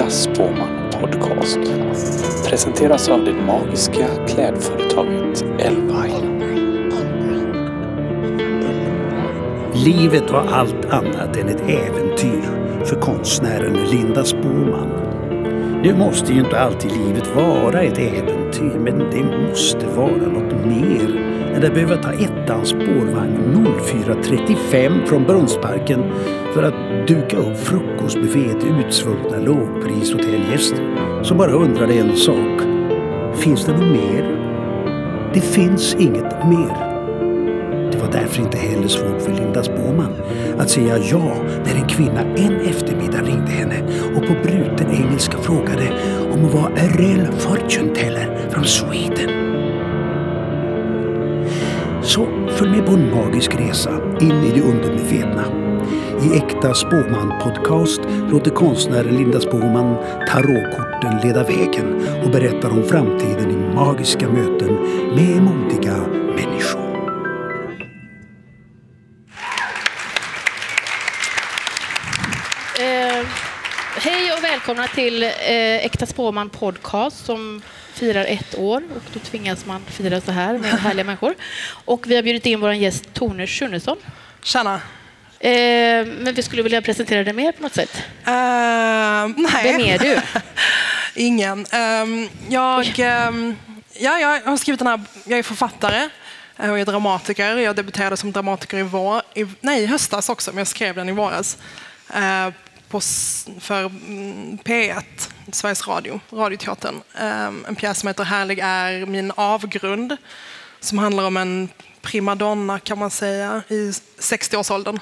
Äkta Spåman Podcast. Presenteras av det magiska klädföretaget Elvine. Livet var allt annat än ett äventyr för konstnären Linda Spåman. Nu måste ju inte alltid livet vara ett äventyr, men det måste vara något mer än att behöva ta ettans spårvagn 04.35 från Brunnsparken för att duka upp frukostbuffé till utsvultna lågprishotellgäster som bara undrade en sak. Finns det något mer? Det finns inget mer. Det var därför inte heller svårt för Linda Spåman att säga ja när en kvinna en eftermiddag ringde henne och på bruten engelska frågade om hon var a real fortune teller från Sweden. Så följ med på en magisk resa in i det undermedvetna. I Äkta Spåman Podcast låter konstnären Linda Spåman tarotkorten leda vägen och berättar om framtiden i magiska möten med modiga människor. Eh, hej och välkomna till eh, Äkta Spåman Podcast som firar ett år och då tvingas man fira så här med härliga människor. Och vi har bjudit in vår gäst Tone Schunnesson. Tjena. Eh, men vi skulle vilja presentera dig mer på något sätt. Uh, nej. Vem är du? Ingen. Um, jag, um, ja, jag har skrivit den här, jag är författare och jag är dramatiker. Jag debuterade som dramatiker i, vår, i, nej, i höstas också, men jag skrev den i våras. Uh, på, för mm, P1, Sveriges Radio, Radioteatern. Um, en pjäs som heter Härlig är min avgrund som handlar om en primadonna kan man säga i 60-årsåldern.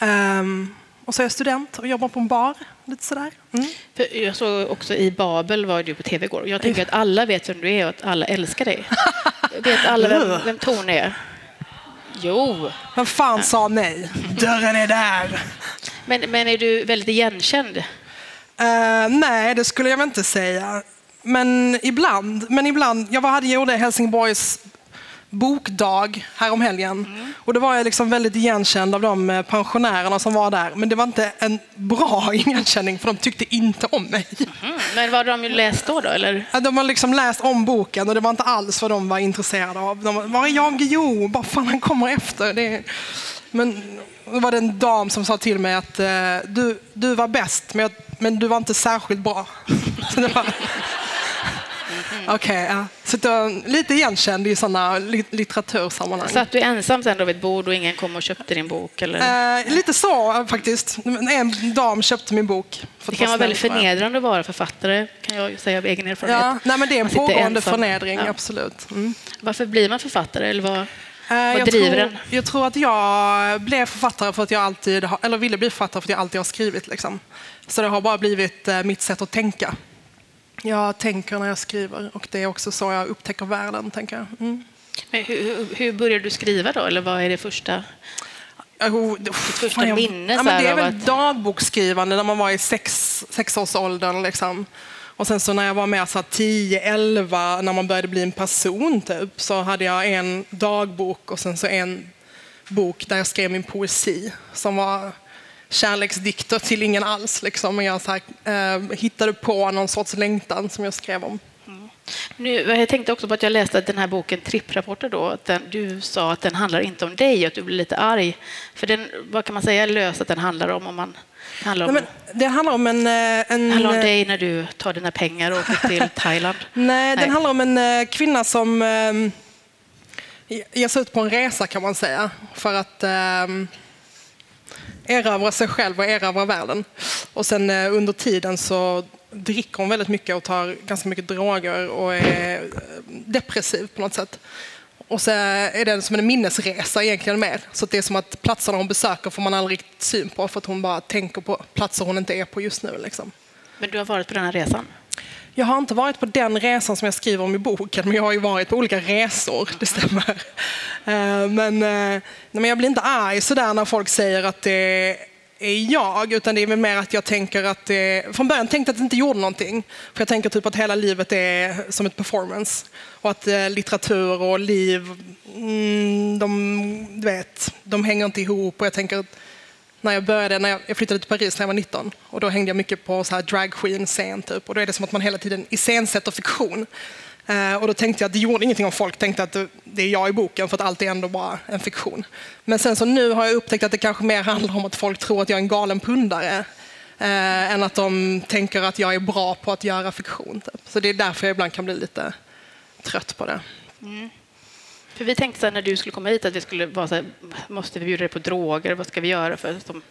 Um, och så är jag student och jobbar på en bar. Lite sådär. Mm. För jag såg också i Babel var du på tv igår. Jag tänker att alla vet vem du är och att alla älskar dig. Vet alla vem, vem Tone är? Jo, Vem fan sa nej? Dörren är där. men, men är du väldigt igenkänd? Eh, nej, det skulle jag väl inte säga. Men ibland. Men ibland. Jag var, hade gjorde Helsingborgs bokdag härom helgen. Och då var jag liksom väldigt igenkänd av de eh, pensionärerna som var där. Men det var inte en bra igenkänning för de tyckte inte om mig. Mm. Men vad har de läst då? då eller? De har liksom läst om boken och det var inte alls vad de var intresserade av. De var, var är jag? Jo, bara fan han kommer efter. Det... Men då var det en dam som sa till mig att eh, du, du var bäst, men, jag, men du var inte särskilt bra. Så det var... Okej, ja. Så var lite igenkänd i sådana litteratursammanhang. Satt du ensam sen då vid ett bord och ingen kom och köpte din bok? Eller? Eh, lite så faktiskt. En dam köpte min bok. Det kan vara väldigt jag. förnedrande att vara författare, kan jag säga av egen erfarenhet. Ja, nej, men det är en pågående förnedring, Ja. absolut. Mm. Varför blir man författare? Eller vad, Eh, vad jag driver tror, den? Jag tror att jag blev författare för att jag alltid, eller ville bli författare för att jag alltid har skrivit. Liksom. Så det har bara blivit eh, mitt sätt att tänka. Jag tänker när jag skriver och det är också så jag upptäcker världen, tänker jag. Mm. Men hur, hur, började du skriva då? Eller vad är det första? Oh, det- första fan, jag- minne ja, men Det är väl att- dagboksskrivande när man var i sex, sexårsåldern. Liksom. Och sen så när jag var så här 10, 11, när man började bli en person typ, så hade jag en dagbok och sen så en bok där jag skrev min poesi som var kärleksdikter till ingen alls. Liksom. Jag så här, eh, hittade på någon sorts längtan som jag skrev om. Nu, jag tänkte också på att jag läste att den här boken Tripprapporter då, att den, du sa att den handlar inte om dig och att du blev lite arg. För den, vad kan man säga löst att den handlar om? om man, det handlar om, Nej, men det handlar om en... eh, en handlar om dig när du tar dina pengar och åker till Thailand. Nej, den Nej. handlar om en eh, kvinna som eh, ger sig ut på en resa kan man säga. För att eh, erövra sig själv och erövra världen. Och sen eh, under tiden så dricker hon väldigt mycket och tar ganska mycket droger och är eh, depressiv på något sätt. Och så är det som en minnesresa egentligen mer. Så det är som att platserna hon besöker får man aldrig riktigt syn på för att hon bara tänker på platser hon inte är på just nu. Liksom. Men du har varit på den här resan? Jag har inte varit på den resan som jag skriver om i boken, men jag har ju varit på olika resor, det stämmer. Eh, men, eh, nej, men jag blir inte arg sådär när folk säger att det är jag, utan det är väl mer att jag tänker att det, från början tänkte jag att det inte gjorde någonting. För jag tänker typ att hela livet är som ett performance. Och att eh, litteratur och liv, mm, de, du vet, de hänger inte ihop. Och jag tänker att när jag började, när jag, jag flyttade till Paris när jag var 19 och då hängde jag mycket på så här drag queen scen typ och då är det som att man hela tiden iscensätter fiktion. Eh, och då tänkte jag att det gjorde ingenting om folk tänkte att det, är jag i boken för att allt är ändå bara en fiktion. Men sen så nu har jag upptäckt att det kanske mer handlar om att folk tror att jag är en galen pundare eh, än att de tänker att jag är bra på att göra fiktion. Typ. Så det är därför jag ibland kan bli lite trött på det. Mm. För vi tänkte så här, när du skulle komma hit att vi skulle vara så här, måste vi bjuda dig på droger? Vad ska vi göra för att de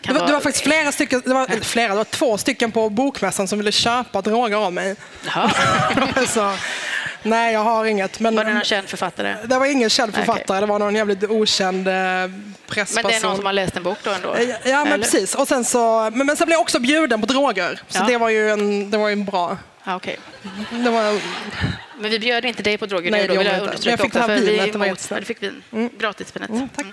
Det var, det vara... var faktiskt flera stycken, det var, eller flera, det var två stycken på bokmässan som ville köpa droger av mig. Så, nej, jag har inget. Men, Var det någon känd författare? det var ingen känd Nej, författare, okej. det var någon jävligt okänd eh, Men pressperson. det är någon som har läst en bok då ändå? Ja, Ja, men precis. Och sen så, men, men sen blev jag också bjuden på droger. Så Ja. det var ju en, det var ju en bra... Ja, okej. Det var, Men vi bjöd inte dig på droger Nej, nu, det då vill jag vi understryka Jag fick det också, för vi vinet, det emot- jättesnällt. ja, du fick vin. Gratisvinet. Mm, tack.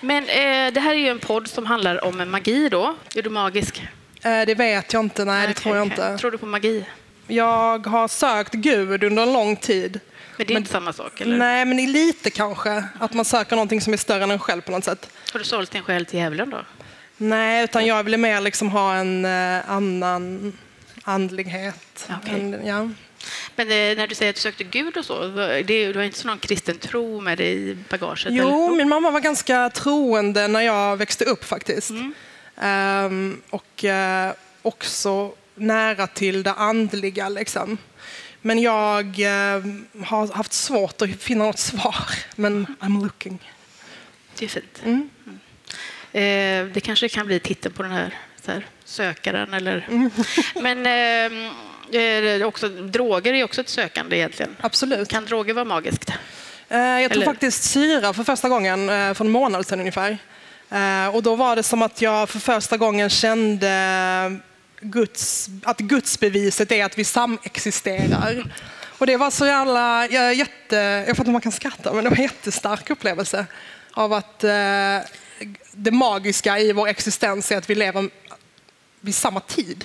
Men eh, det här är ju en podd som handlar om magi då. Är du magisk? eh, det vet jag inte, nej det Okej, tror jag inte. Tror du på magi? Jag har sökt Gud under en lång tid. Men det är inte samma sak, eller? Nej, men i lite kanske. Att man söker någonting som är större än en själv på något sätt. Har du sålt din själ till djävulen då? Nej, utan jag ville mer liksom ha en eh, annan andlighet. Okej. En, ja. Men eh, när du säger att du sökte Gud och så, det, du har inte så någon kristen tro med dig i bagaget? Jo, eller? min mamma var ganska troende när jag växte upp faktiskt. Mm. Ehm, och eh, också nära till det andliga. Liksom. Men jag eh, har haft svårt att finna något svar. Men I'm looking. Det är fint. Mm. Eh, det kanske kan bli titeln på den här, så här sökaren. Eller... Mm. Men eh, eh, också, droger är också ett sökande egentligen. Absolut. Kan droger vara magiskt? Eh, Jag tog Eller- faktiskt syra för första gången eh, för en månad sedan ungefär. Eh, Och då var det som att jag för första gången kände Guds, att gudsbeviset är att vi samexisterar. Och det var så jävla, jag, jätte, jag fattar inte om man kan skratta, men det var en jättestark upplevelse av att eh, det magiska i vår existens är att vi lever vid samma tid.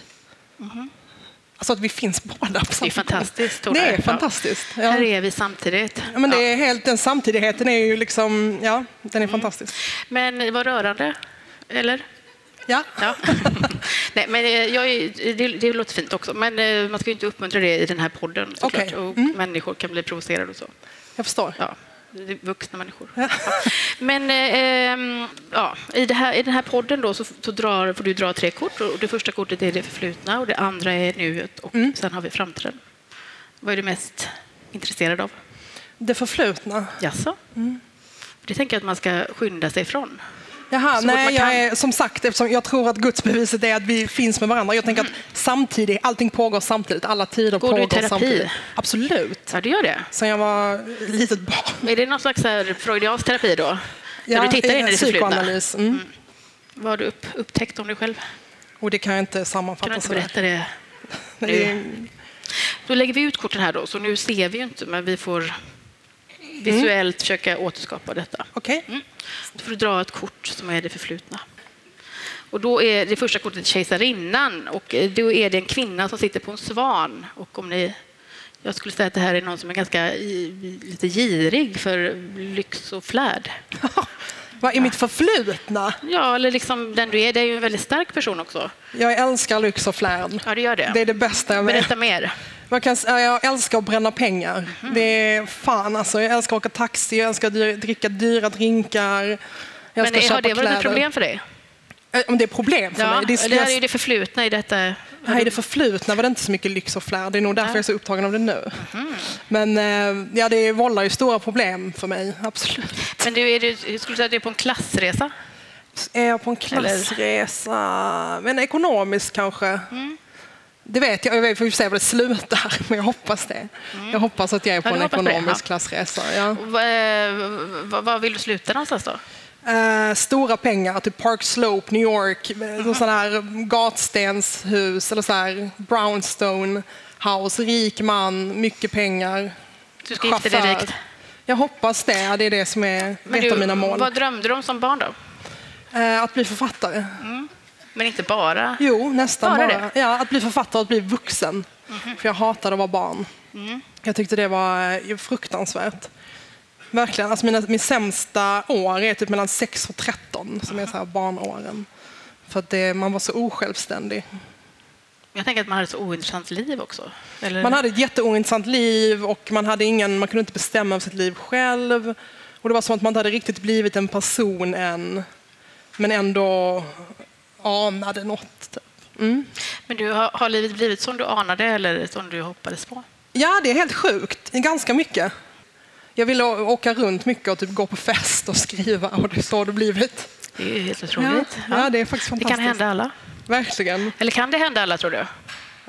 Alltså att vi finns båda på Mhm. Det är samma fantastiskt. Det är fantastiskt. Ja. Här är vi samtidigt. Ja, men det är helt, den samtidigheten är ju liksom, ja, den är Mm. fantastisk. Men det var rörande, eller? Ja. Ja. Nej, men eh, jag är, det, det låter fint också, men eh, man ska ju inte uppmuntra det i den här podden såklart. Och Mm. människor kan bli provocerade och så. Jag förstår. Ja, vuxna människor. Ja. Men eh, ja, i, här, i den här podden då så, så drar, får du dra tre kort. Och det första kortet är det förflutna och det andra är nuet och Mm. sen har vi framtiden. Vad är du mest intresserad av? Det förflutna. Jaså? Mm. Det tänker jag att man ska skynda sig ifrån. Jaha, Så nej, man jag kan. är, som sagt, eftersom jag tror att gudsbeviset är att vi finns med varandra. Jag tänker att samtidigt, allting pågår samtidigt, alla tider Går du i pågår terapi? samtidigt. Absolut. Ja, det gör det. Sen jag var litet barn. Är det någon slags här freudiansk terapi då? Ja, Där du tittar in i det förflutna? psykoanalys. Mm. Vad har du upp, upptäckt om dig själv? Och det kan jag inte Kan sammanfatta. du inte berätta det? Är- Då lägger vi ut korten här då, så nu ser vi ju inte, men vi får visuellt försöka återskapa detta. Okej. Mm. Då får du dra ett kort som är det förflutna. Och då är det första kortet kejsarinnan och eh, då är det en kvinna som sitter på en svan. Och om ni, jag skulle säga att det här är någon som är ganska lite girig för lyx och flärd. Vad är mitt förflutna? Ja, eller liksom den du är. Det är ju en väldigt stark person också. Jag älskar lyx och flärd. Ja, det gör det. Det är det bästa jag vet. Berätta mer. Man kan, jag älskar att bränna pengar. Mhm. Det är fan alltså. Jag älskar att åka taxi, jag älskar att dricka dyra drinkar. Jag Men har det varit ett problem för dig? Eh, Om det är problem för Ja, mig? Det är, det här är ju det förflutna i detta. nej, det förflutna var det inte så mycket lyx och flärd. Det är nog därför Nej. jag är så upptagen av det nu. Mhm. Men eh, ja, det vållar ju stora problem för mig, absolut. Men du, är du, skulle säga att du är på en klassresa? Är jag på en Eller- klassresa? Men ekonomiskt kanske? Mm. Det vet jag. Jag får se var det slutar, men jag hoppas det. Jag hoppas att jag är på Mm. Ja, en det, ekonomisk ja. klassresa. Ja. Vad, eh, vad, vill du sluta någonstans då? Eh, stora pengar till Park Slope, New York. Mm. Sådana här gatstenshus eller så här brownstone house. Rik man, mycket pengar. Du ska gifta dig chaufför. rikt. Jag hoppas det. Det är det som är Men ett du, av mina mål. Vad drömde du om som barn då? Eh, att bli författare. Men inte bara? Jo, nästan Bara bara. Ja, att bli författare och att bli vuxen. För jag hatade att vara barn. Jag tyckte det var eh, fruktansvärt. Verkligen. Alltså mina, min sämsta år är typ mellan 6 och 13, som är så här barnåren. För att det, man var så osjälvständig. Jag tänker att man hade ett så ointressant liv också. Eller? Man hade ett jätteointressant liv och man, hade ingen, man kunde inte bestämma över sitt liv själv. Och det var som att man inte hade riktigt blivit en person än, men ändå anade något. Typ. Mm. Men du, har, har livet blivit som du anade eller som du hoppades på? Ja, det är helt sjukt. Ganska mycket. Jag ville åka runt mycket och typ gå på fest och skriva och det är så det blivit. Det är ju helt Ja, otroligt. ja, det är faktiskt det fantastiskt. kan hända alla. Verkligen. Eller kan det hända alla, tror du?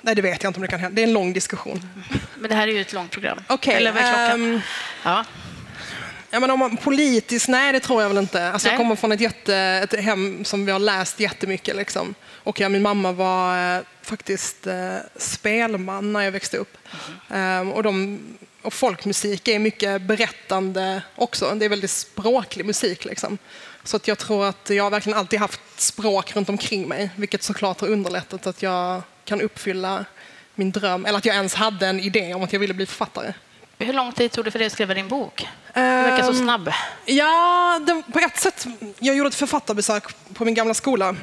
Nej, det vet jag inte om det kan hända. Det är en lång diskussion. Men det här är ju ett långt program. Okej, Eller vad är klockan? ehm, ja. Ja, men om man, politiskt, nej det tror jag väl inte. Alltså, jag kommer från ett, jätte, ett hem som vi har läst jättemycket. Liksom. Och ja, min mamma var eh, faktiskt eh, spelman när jag växte upp. Ehm, och, de, och folkmusik är mycket berättande också. Det är väldigt språklig musik. Liksom. Så att jag tror att jag har verkligen alltid haft språk runt omkring mig. Vilket såklart har underlättat att jag kan uppfylla min dröm. Eller att jag ens hade en idé om att jag ville bli författare. Hur lång tid tog det för dig att skriva din bok? Du verkar så Ehm, snabb. Ja, det, på ett sätt. Jag gjorde ett författarbesök på min gamla skola,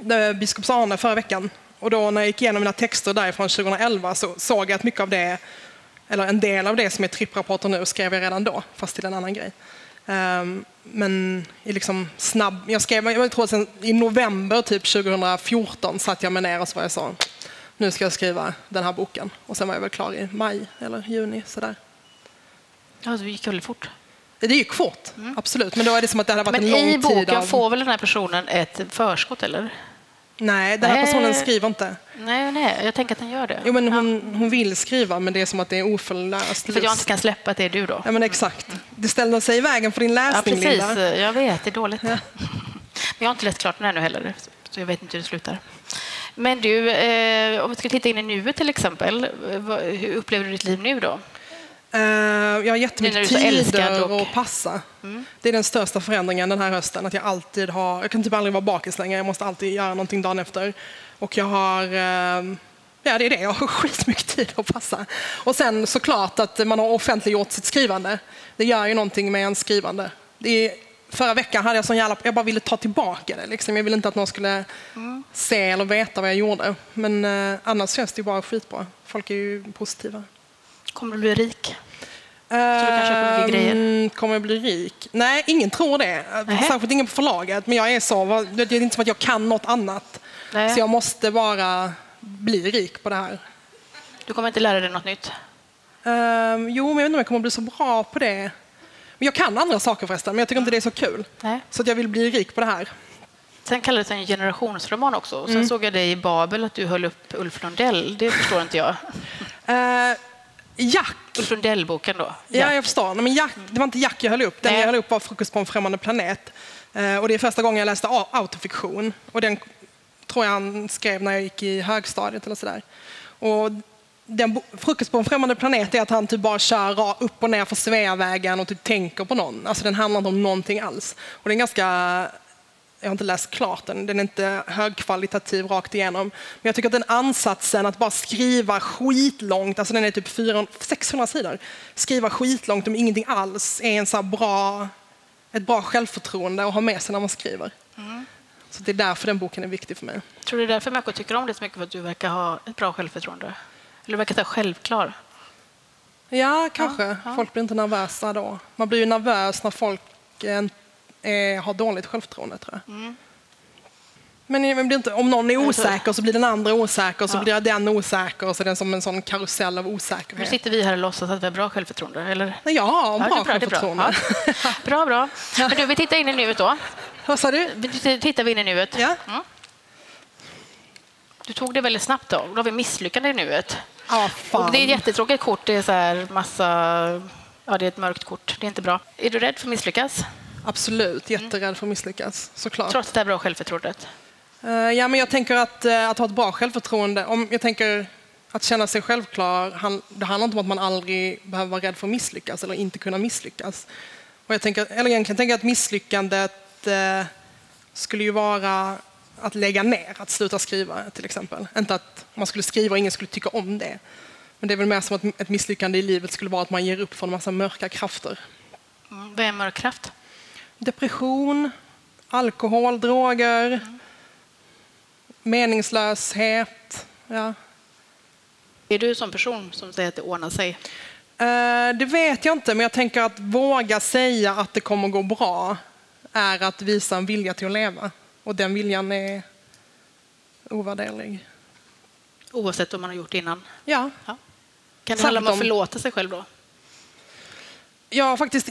där Biskops Arne, förra veckan. Och då när jag gick igenom mina texter därifrån 2011 så såg jag att mycket av det, eller en del av det som är tripprapporter nu, skrev jag redan då, fast till en annan grej. Ehm, men i liksom snabb... Jag skrev, jag tror att sen, i november typ 2014 satt jag mig ner och så var jag så, nu ska jag skriva den här boken. Och sen var jag väl klar i maj eller juni. Sådär. Ja, det gick väldigt fort. Det gick fort, absolut. Men då är det som att det hade varit Men en lång i boken tid av... får väl den här personen ett förskott, eller? Nej, den här Nej. personen skriver inte. Nej, nej, jag tänker att den gör det. Jo, men hon, hon vill skriva, men det är som att det är oförlöst. För att jag inte kan släppa att det är du då. Ja, men exakt. Det ställer sig i vägen för din Ja, läsning, precis. Linda. Jag vet, det är dåligt. Men jag har inte läst klart den ännu heller, så jag vet inte hur det slutar. Men du, eh, om vi ska titta in i nuet till exempel, hur upplever du ditt liv nu då? Eh, jag har jättemycket och- Mm. att passa. Det är den största förändringen den här hösten. Att jag alltid har... Jag kan typ aldrig vara bakis längre. Jag måste alltid göra någonting dagen efter. Och jag har... eh, Ja, det är det. Jag har skitmycket tid att passa. Och sen såklart att man har offentliggjort sitt skrivande. Det gör ju någonting med ens skrivande. Det är, förra veckan hade jag sån jävla... Jag bara ville ta tillbaka det. Liksom. Jag ville inte att någon skulle Mm. se eller veta vad jag gjorde. Men eh, annars känns det ju bara skitbra. Folk är ju positiva. Kommer du bli rik? Så du kan köpa mycket grejer? Kommer jag bli rik? Nej, ingen tror det. Nähä. Särskilt ingen på förlaget. Men jag är så, det är inte som att jag kan något annat. Nej. Så jag måste bara bli rik på det här. Du kommer inte lära dig något nytt? Ehm, jo, men jag vet inte om jag kommer bli så bra på det. Jag kan andra saker förresten, men jag tycker inte det är så kul. Nej. Så att jag vill bli rik på det här. Sen kallades det en generationsroman också. Och sen Mm. såg jag dig i Babel att du höll upp Ulf Lundell. Det förstår inte jag. Uh, Jack. Ulf Lundell-boken då? Ja, jag förstår. Nej, men Jack, det var inte Jack jag höll upp. Den Nej. jag höll upp var Frukost på en främmande planet. Eh, och det är första gången jag läste au- autofiktion. Och den tror jag han skrev när jag gick i högstadiet eller sådär. Och den, Frukost på en främmande planet är att han typ bara kör upp och ner för Sveavägen och typ tänker på någon. Alltså den handlar inte om någonting alls. Och det är ganska jag har inte läst klart den, den är inte högkvalitativ rakt igenom. Men jag tycker att den ansatsen att bara skriva skitlångt, alltså den är typ 400, 600 sidor, skriva skitlångt om ingenting alls är en så bra, ett bra självförtroende att ha med sig när man skriver. Så det är därför den boken är viktig för mig. Tror du det är därför människor tycker om det så mycket? För att du verkar ha ett bra självförtroende? Eller verkar så självklar? Ja, kanske. Folk blir inte nervösa då. Man blir ju nervös när folk eh, eh, har dåligt självförtroende, tror jag. Men eh, men inte, om någon är osäker så blir den andra osäker, så Ja. blir den osäker, så är det som en sån karusell av Nu osäkerhet. sitter vi här och låtsas att vi har bra självförtroende. Eller? Har Ja, bra det är bra, det är bra. självförtroende. Ja. Bra, bra. Men du, vi tittar in i nuet då. Vad sa du? Vi Tittar vi in i nuet. Ja. Mm. Du tog det väldigt snabbt då. Då har vi misslyckande i nuet. Fan. Och det är ett jättetråkigt kort. Det är så här massa... Ja, det är ett mörkt kort. Det är inte bra. Är du rädd för att misslyckas? Absolut, jätterädd för att misslyckas, såklart. Trots det här bra självförtroendet? Eh, Ja, men jag tänker att, eh, att ha ett bra självförtroende, om jag tänker att känna sig självklar, han- det handlar inte om att man aldrig behöver vara rädd för att misslyckas eller inte kunna misslyckas. Och jag tänker, eller egentligen tänker jag att misslyckandet eh, skulle ju vara att lägga ner, att sluta skriva till exempel. Inte att man skulle skriva och ingen skulle tycka om det. Men det är väl mer som att ett misslyckande i livet skulle vara att man ger upp för en massa mörka krafter. Mm. Vad är mörk kraft? Depression, alkohol, droger, meningslöshet. Ja. Är du en sån person som säger att det ordnar sig? Eh, Det vet jag inte, men jag tänker att våga säga att det kommer gå bra är att visa en vilja till att leva. Och den viljan är ovärderlig. Oavsett vad man har gjort innan? Ja, Ja. Kan det handla om att förlåta sig själv då? jag har faktiskt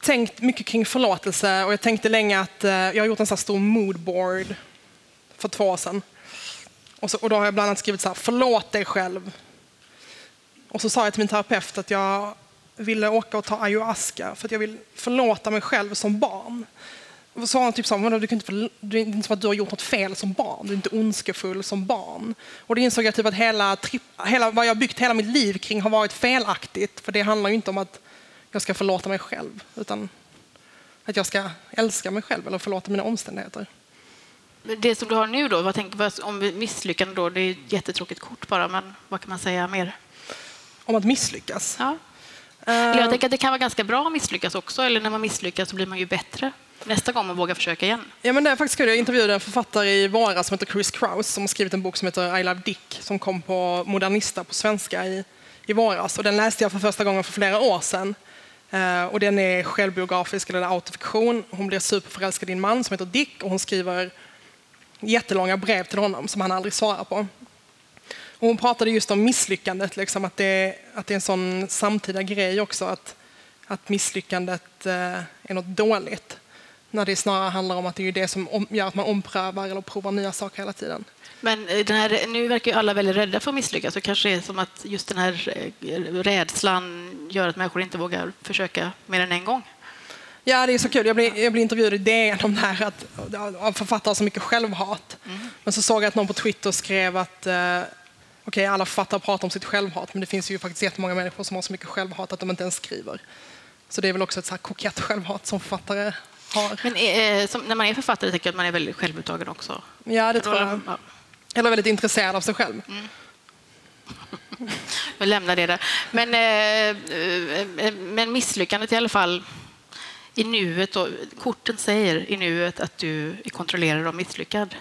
tänkt mycket kring förlåtelse och jag tänkte länge att eh, jag har gjort en sån här stor moodboard för två år sedan. Och, så, och då har jag bland annat skrivit så här, förlåt dig själv. Och så sa jag till min terapeut att jag ville åka och ta ayahuasca för att jag vill förlåta mig själv som barn. Sa han typ så här, "Vadå, du kan inte, det är inte som att du har gjort något fel som barn, du är inte ondskefull som barn. Och då insåg jag typ att hela, hela, vad jag har byggt hela mitt liv kring har varit felaktigt. För det handlar ju inte om att jag ska förlåta mig själv, utan att jag ska älska mig själv eller förlåta mina omständigheter. Det som du har nu då, vad tänker, om misslyckande då, det är ett jättetråkigt kort bara, men vad kan man säga mer? Om att misslyckas. Ja. Eller jag tänker att det kan vara ganska bra att misslyckas också, eller när man misslyckas så blir man ju bättre nästa gång man vågar försöka igen. Ja, men det är faktiskt kul. Jag intervjuade en författare i våras som heter Chris Kraus som har skrivit en bok som heter I Love Dick som kom på Modernista på svenska i, i våras. Och den läste jag för första gången för flera år sedan. Eh, och den är självbiografisk eller autofiktion. Hon blir superförälskad i en man som heter Dick och hon skriver jättelånga brev till honom som han aldrig svarar på. Och hon pratade just om misslyckandet, liksom, att, det, att det är en sån samtida grej också. Att, att misslyckandet eh, är något dåligt. När det snarare handlar om att det är det som om, gör att man omprövar eller provar nya saker hela tiden. Men eh, den här, nu verkar ju alla väldigt rädda för att misslyckas, så kanske det är som att just den här eh, rädslan gör att människor inte vågar försöka mer än en gång. Ja, det är så kul. Jag blev, jag blev intervjuad i DN om det här att, av författare som mycket självhat. Men så såg jag att någon på Twitter skrev att okej, alla författare pratar om sitt självhat, men det finns ju faktiskt jättemånga människor som har så mycket självhat att de inte ens skriver. Så det är väl också ett så här kokett självhat som författare har. Men eh, som, när man är författare tycker jag att man är väldigt självupptagen också. Ja, det tror jag. Ja, Eller väldigt intresserad av sig själv. vi lämnar det där. Men, eh, eh, men misslyckandet i alla fall i nuet, och korten säger i nuet att du är kontrollerad och misslyckad.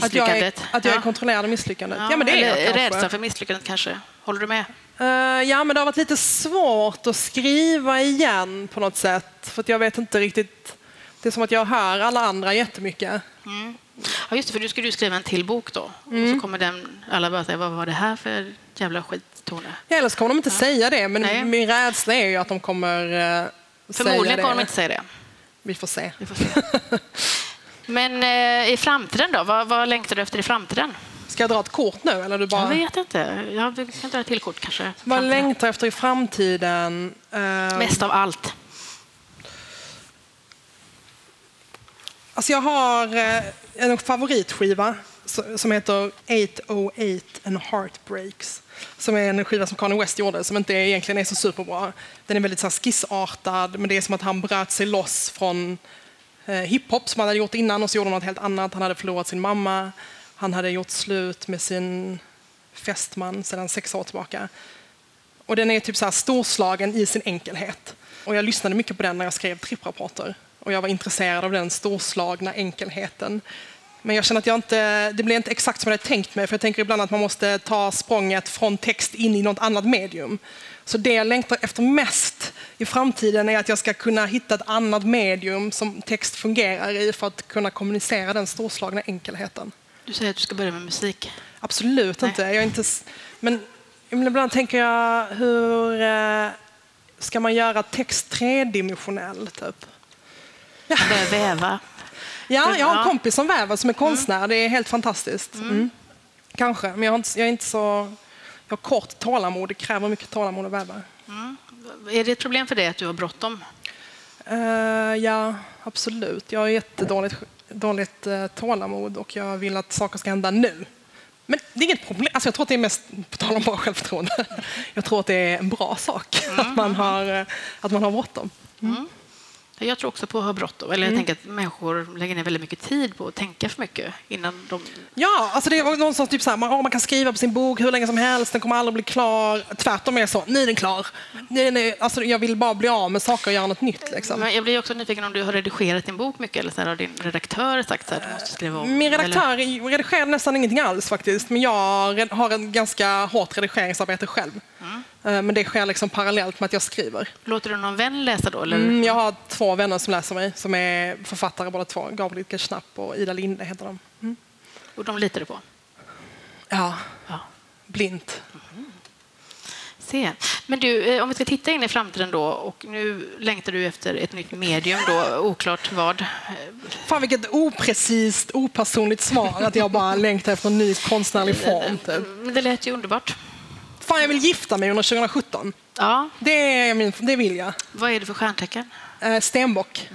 Att jag är, Misslyckandet. att jag är Ja. kontrollerad av misslyckandet. Ja, men det är jag kanske. rädslan för misslyckandet kanske. Håller du med? Eh, ja, men det har varit lite svårt att skriva igen på något sätt. För jag vet inte riktigt. Det är som att jag hör alla andra jättemycket. Ja, just det, för du skulle ju skriva en till bok då. Mm. Och så kommer den, alla bara säga, vad var det här för jävla skit, Tone? Ja, eller så kommer de inte säga det, men Nej. min rädsla är ju att de kommer uh, säga Förmodligen det. kommer de inte säga det. Vi får se. Vi får se. Men eh, i framtiden då? Vad, vad längtar du efter i framtiden? Ska jag dra ett kort nu? Eller du bara... Jag vet inte. Jag kan dra ett till kort kanske. Vad Framtiden. längtar efter i framtiden? Eh, Mest av allt. Alltså jag har eh, en favoritskiva som heter 808 and Heartbreaks. Som är en skiva som Kanye West gjorde som inte egentligen är så superbra. Den är väldigt så skissartad men det är som att han bröt sig loss från Eh, hiphop som han hade gjort innan och så gjorde han något helt annat. Han hade förlorat sin mamma. Han hade gjort slut med sin fästman sedan sex år tillbaka. Och den är typ så här storslagen i sin enkelhet. Och jag lyssnade mycket på den när jag skrev tripprapporter. Och jag var intresserad av den storslagna enkelheten. Men jag känner att jag inte, det blev inte exakt som jag hade tänkt mig. För jag tänker ibland att man måste ta språnget från text in i något annat medium. Så det jag längtar efter mest i framtiden är att jag ska kunna hitta ett annat medium som text fungerar i för att kunna kommunicera den storslagna enkelheten. Du säger att du ska börja med musik. Absolut Nej. inte. Jag är inte men ibland tänker jag, hur eh, ska man göra text tredimensionell? Typ? Börja väva. Ja, jag har en Ja. kompis som väver som är konstnär. Det är helt fantastiskt. Mm. Kanske, men jag, har inte, jag är inte så... Jag har kort tålamod. Det kräver mycket tålamod att väva. Är det ett problem för dig att du har bråttom? Eh, ja, absolut. Jag har jättedåligt dåligt, uh, tålamod och jag vill att saker ska hända nu. Men det är inget problem. Alltså jag tror att det är mest, på tal om bra självförtroende, jag tror att det är en bra sak att man har, eh, att man har bråttom. Jag Jag tror också på att ha bråttom. Eller jag tänker att människor lägger ner väldigt mycket tid på att tänka för mycket innan de... Ja, alltså det är någonstans typ så här, man, man kan skriva på sin bok hur länge som helst, den kommer aldrig bli klar. Tvärtom är det så, nu är den klar. Nej, nej, alltså jag vill bara bli av med saker och göra något nytt. Liksom. Men jag blir också nyfiken om du har redigerat din bok mycket eller så här, har din redaktör sagt så här, du måste skriva om? Min eller- redaktör redigerar nästan ingenting alls faktiskt, men jag har en ganska hårt redigeringsarbete själv. Eh, Men det sker liksom parallellt med att jag skriver. Låter du någon vän läsa då? Eller? Mm, jag har två vänner som läser mig, som är författare båda två. Gabriel Knapp och Ida Linde heter de. Och de litar du på? Ja, Ja. blint. Se. Men du, eh, om vi ska titta in i framtiden då och nu längtar du efter ett nytt medium då, oklart vad. Eh, Fan vilket oprecist, opersonligt svar att jag bara längtar efter en ny konstnärlig form. Typ. Men det lät ju underbart. Fan, jag vill gifta mig under 2017. Ja, Det, är min, det vill jag. vad är det för stjärntecken? Eh, stenbock.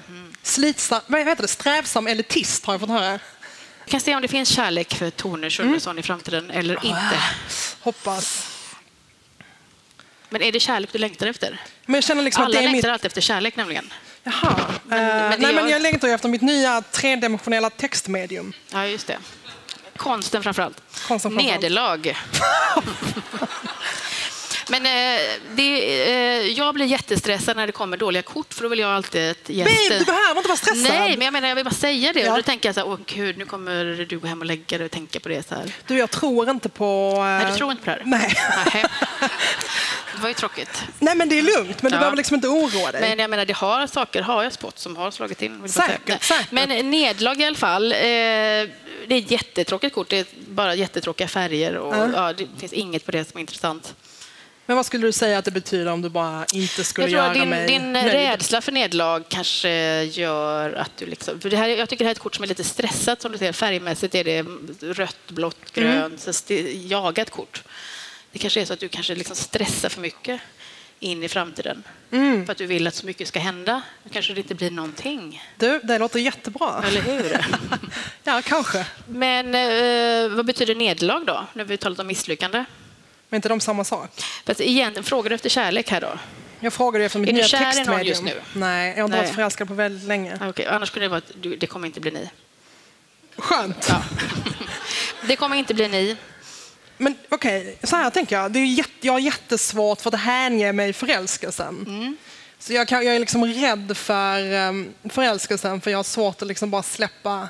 Slitsam, vad heter det? Strävsam elitist har jag fått höra. Vi kan se om det finns kärlek för Tone Schunnesson i framtiden eller inte. Hoppas. Men är det kärlek du längtar efter? Men jag känner liksom att Alla det är längtar mitt... alltid efter kärlek nämligen. Jaha. Men- Eh, men det nej, men gör- jag längtar ju efter mitt nya tredimensionella textmedium. Ja, just det. Konsten framför allt. Konsten framför allt. Nederlag. Men eh, det, eh, jag blir jättestressad när det kommer dåliga kort för då vill jag alltid att gästen... Babe, du behöver inte vara stressad. Nej, men jag menar jag vill bara säga det. Ja. Och då tänker jag så här, åh gud, nu kommer du gå hem och lägga dig och tänka på det så här. Du, jag tror inte på... eh, Nej, du tror inte på det här? Nej. Nej. Det var ju tråkigt. nej, men det är lugnt. Men du Ja. behöver liksom inte oroa dig. Men jag menar, det har saker har jag spått som har slagit in. Säkert, säkert. Men nedlag i alla fall. Eh, det är ett jättetråkigt kort. Det är bara jättetråkiga färger och Ja. ja, det finns inget på det som är intressant. Men vad skulle du säga att det betyder om du bara inte skulle Jag tror göra din, mig din nöjd? rädsla för nedlag kanske gör att du... Liksom, för det här, jag tycker det här är ett kort som är lite stressat. Som du ser, färgmässigt är det rött, blått, Mm. grönt. Så är jagat kort. Det kanske är så att du kanske liksom stressar för mycket in i framtiden. Mm. För att du vill att så mycket ska hända. Då kanske det inte blir någonting. Du, det låter jättebra. Eller hur? ja, kanske. Men eh, vad betyder nederlag då? Nu har vi talat om misslyckande. Men inte de samma sak? Fast egentligen, frågar du efter kärlek här då? Jag frågade ju efter mitt Är du nya kär i någon textmedium. just nu? Nej, jag har inte varit förälskad på väldigt länge. Ah, okej. Annars skulle det vara att det kommer inte bli ni. Skönt. Ja. Det kommer inte bli ni. Men okej, så här tänker jag. Det är jätte, jag har jättesvårt för att hänge mig förälskelsen. Mm. Så jag, kan, jag är liksom rädd för um, förälskelsen för jag har svårt att liksom bara släppa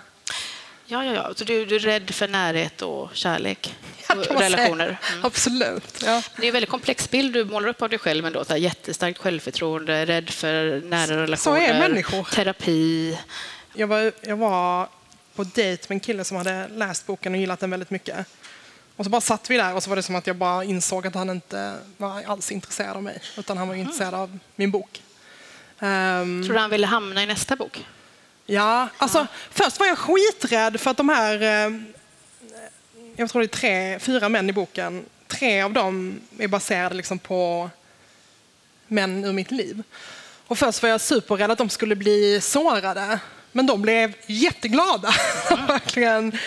Ja, ja, ja. Så du, du är rädd för närhet och kärlek och relationer. Mm. Absolut. Ja. Det är en väldigt komplex bild du målar upp av dig själv ändå. Så här, jättestarkt självförtroende, rädd för nära relationer, människor. terapi. Jag, var, jag var på dejt med en kille som hade läst boken och gillat den väldigt mycket. Och så bara satt vi där och så var det som att jag bara insåg att han inte var alls intresserad av mig. Utan han var intresserad av min bok. Ehm, Tror du han ville hamna i nästa bok? Ja, alltså först var jag skiträdd för att de här, eh, jag tror det är tre, fyra män i boken, tre av dem är baserade liksom på män ur mitt liv. Och först var jag superrädd att de skulle bli sårade, men de blev jätteglada. Verkligen.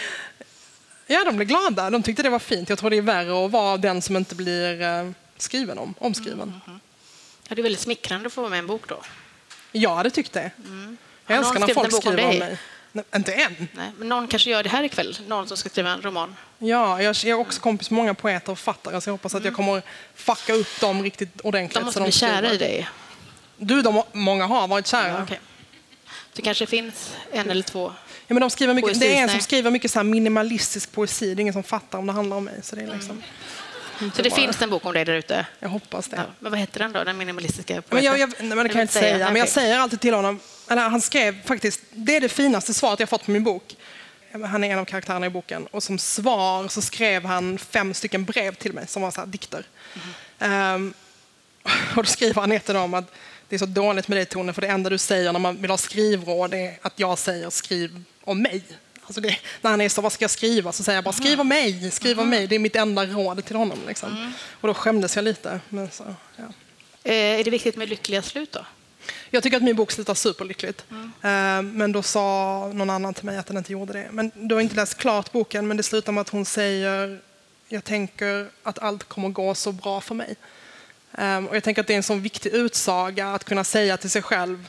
Ja, de blev glada. De tyckte det var fint. Jag tror det är värre att vara den som inte blir eh, skriven om, omskriven. Ja, det är väldigt smickrande att få vara med i en bok då. Tyckt det. Jag Har någon älskar när folk om skriver om dig? mig. Nej, inte än. Nej, men någon kanske gör det här ikväll. Någon som ska skriva en roman. Ja, jag jag är också kompis med många poeter och författare så jag hoppas att jag kommer fucka upp dem riktigt ordentligt. Mm. De måste så bli kära skriver. i dig. Du, de, många har varit kära. Ja, Ja, okej. Det kanske finns en eller två. men de skriver mycket, det är en Poesi, som nej. skriver mycket så här minimalistisk poesi. Det är ingen som fattar om det handlar om mig. Så det är liksom, inte Så det bara- finns en bok om dig där ute? Jag hoppas det. Ja. Men vad heter den då? Den minimalistiska Men poeten? jag, jag, nej, men det kan jag inte säga, Nej, men jag säger alltid till honom, eller han skrev faktiskt, det är det finaste svaret jag fått på min bok. Han är en av karaktärerna i boken och som svar så skrev han fem stycken brev till mig som var så dikter. Ehm, och då skriver han ett av dem att det är så dåligt med dig Tone för det enda du säger när man vill ha skrivråd är att jag säger skriv om mig. Alltså det, när han är så, vad ska jag skriva? Så säger jag bara skriv om mig, skriv om mig. Det är mitt enda råd till honom. Liksom. Och då skämdes jag lite. Men så, ja. Eh, är det viktigt med lyckliga slut då? Jag tycker att min bok slutar superlyckligt. Eh, Men då sa någon annan till mig att den inte gjorde det. Men du har inte läst klart boken, men det slutar med att hon säger jag tänker att allt kommer gå så bra för mig. Eh, Och jag tänker att det är en sån viktig utsaga att kunna säga till sig själv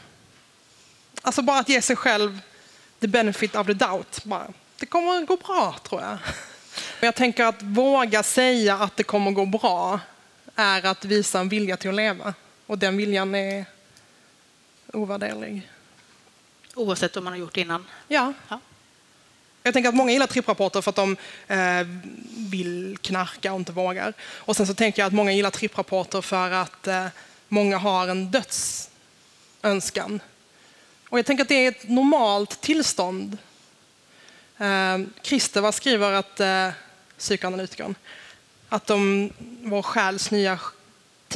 Alltså bara att ge sig själv the benefit of the doubt. Bara, det kommer gå bra tror jag. Jag tänker att våga säga att det kommer gå bra är att visa en vilja till att leva. Och den viljan är ovärderlig. Oavsett vad man har gjort innan. Ja. Ja. Jag tänker att många gillar tripprapporter för att de eh, vill knarka och inte vågar. Och sen så tänker jag att många gillar tripprapporter för att eh, många har en dödsönskan. Och jag tänker att det är ett normalt tillstånd. Eh, Kristeva skriver att, eh, psykoanalytikern, att de, vår, själs nya,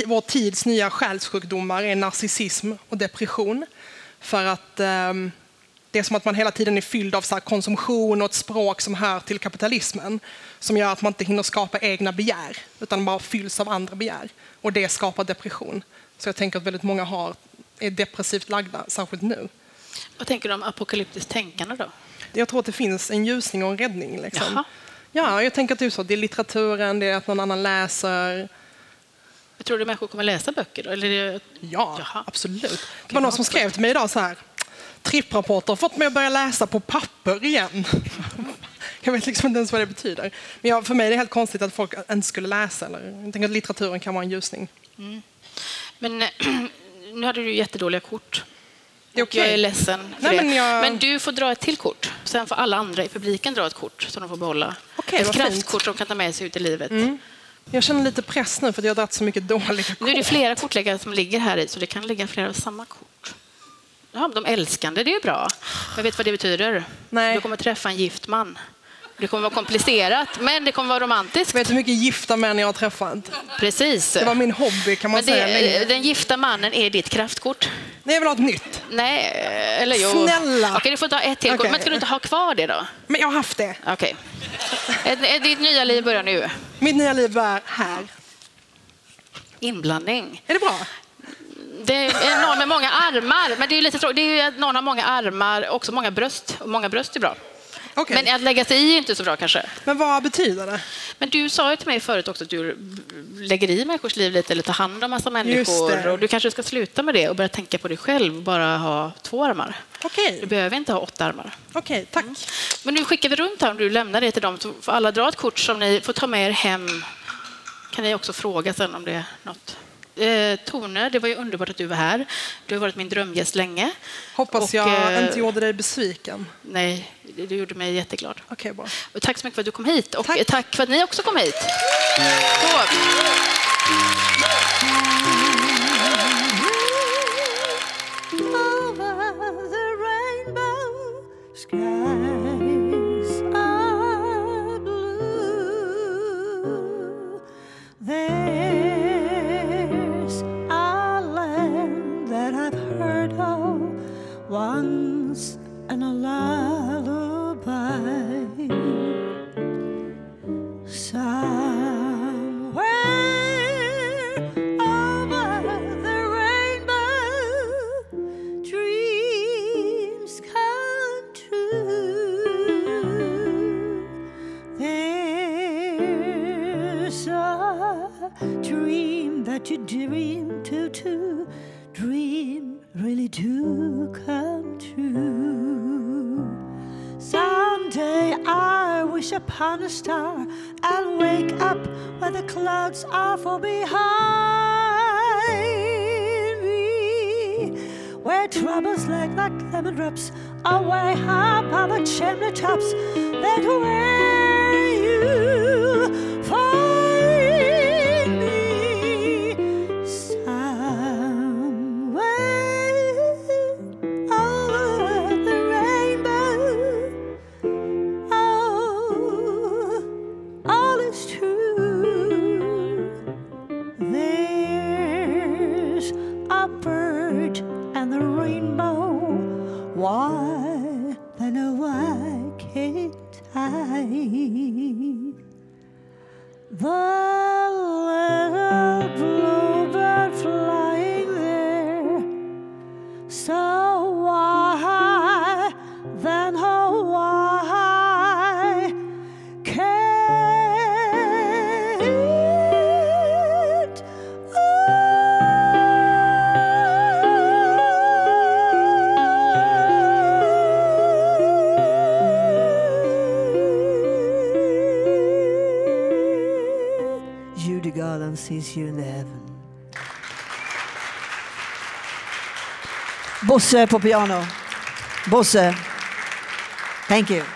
vår tids nya själssjukdomar är narcissism och depression. För att ehm, det är som att man hela tiden är fylld av så konsumtion och ett språk som hör till kapitalismen. Som gör att man inte hinner skapa egna begär, utan bara fylls av andra begär. Och det skapar depression. Så jag tänker att väldigt många har, är depressivt lagda, särskilt nu. Vad tänker du om apokalyptiskt tänkande då? Jag tror att det finns en ljusning och en räddning. Liksom. Ja, jag tänker att det är så. Det är litteraturen, det är att någon annan läser. Tror du människor kommer läsa böcker då? Eller det... Ja, Jaha. absolut. Det var någon som skrev till mig idag så här. Tripprapporter har fått mig att börja läsa på papper igen. Jag vet liksom inte ens vad det betyder. Men jag, för mig är det helt konstigt att folk inte skulle läsa. Eller, jag tänker att litteraturen kan vara en ljusning. Men eh, nu hade du jättedåliga kort. Är Och Jag är ledsen för Nej, det. men jag- Men du får dra ett till kort. Sen får alla andra i publiken dra ett kort som de får behålla. Okej, ett fint. kraftkort som de kan ta med sig ut i livet. Jag känner lite press nu för att jag har dragit så mycket dåliga kort. Nu är det flera kortläggare som ligger här i, så det kan ligga flera av samma kort. Ja, de älskande, det är bra. Men vet vad det betyder? Nej. Du kommer träffa en gift man. Det kommer vara komplicerat, men det kommer vara romantiskt. Vet du hur mycket gifta män jag har träffat? Precis. Det var min hobby kan man Men säga. det, länge. den gifta mannen är ditt kraftkort. Nej, jag vill ha ett nytt. Nej, eller jo. Snälla. Okej, du får ta ett till kort. Okej. Men ska du inte ha kvar det då? Men jag har haft det. Okej. Ett- Ditt nya liv börjar nu. Mitt nya liv är här. Inblandning. Är det bra? Det är någon med många armar, men det är ju lite tråkigt. Det är ju att någon har många armar, också många bröst. Och många bröst är bra. Okej. Men att lägga sig i är inte så bra kanske. Men vad betyder det? Men du sa ju till mig förut också att du lägger i människors liv lite eller tar hand om massa människor. Och du kanske ska sluta med det och börja tänka på dig själv bara ha två armar. Okej, Du behöver inte ha åtta armar. okej, tack. Men nu skickar vi runt här om du lämnar det till dem så får alla dra ett kort som ni får ta med er hem. Kan ni också fråga sen om det är något. Eh, Tone, det var ju underbart att du var här. Du har varit min drömgäst länge. Hoppas Och, jag eh, inte gjorde dig besviken. Nej, det- du gjorde mig jätteglad. Okej, bra. Och tack så mycket för att du kom hit och Tack. tack, tack för att ni också kom hit. Så. Dream that you dream to, to dream really do come true. Someday I wish upon a star and wake up where the clouds are far behind me. Where troubles like like lemon drops away up on the chimney tops. That where rainbow. Why then oh, why can't I? The Bosse på piano. Bosse. Thank you.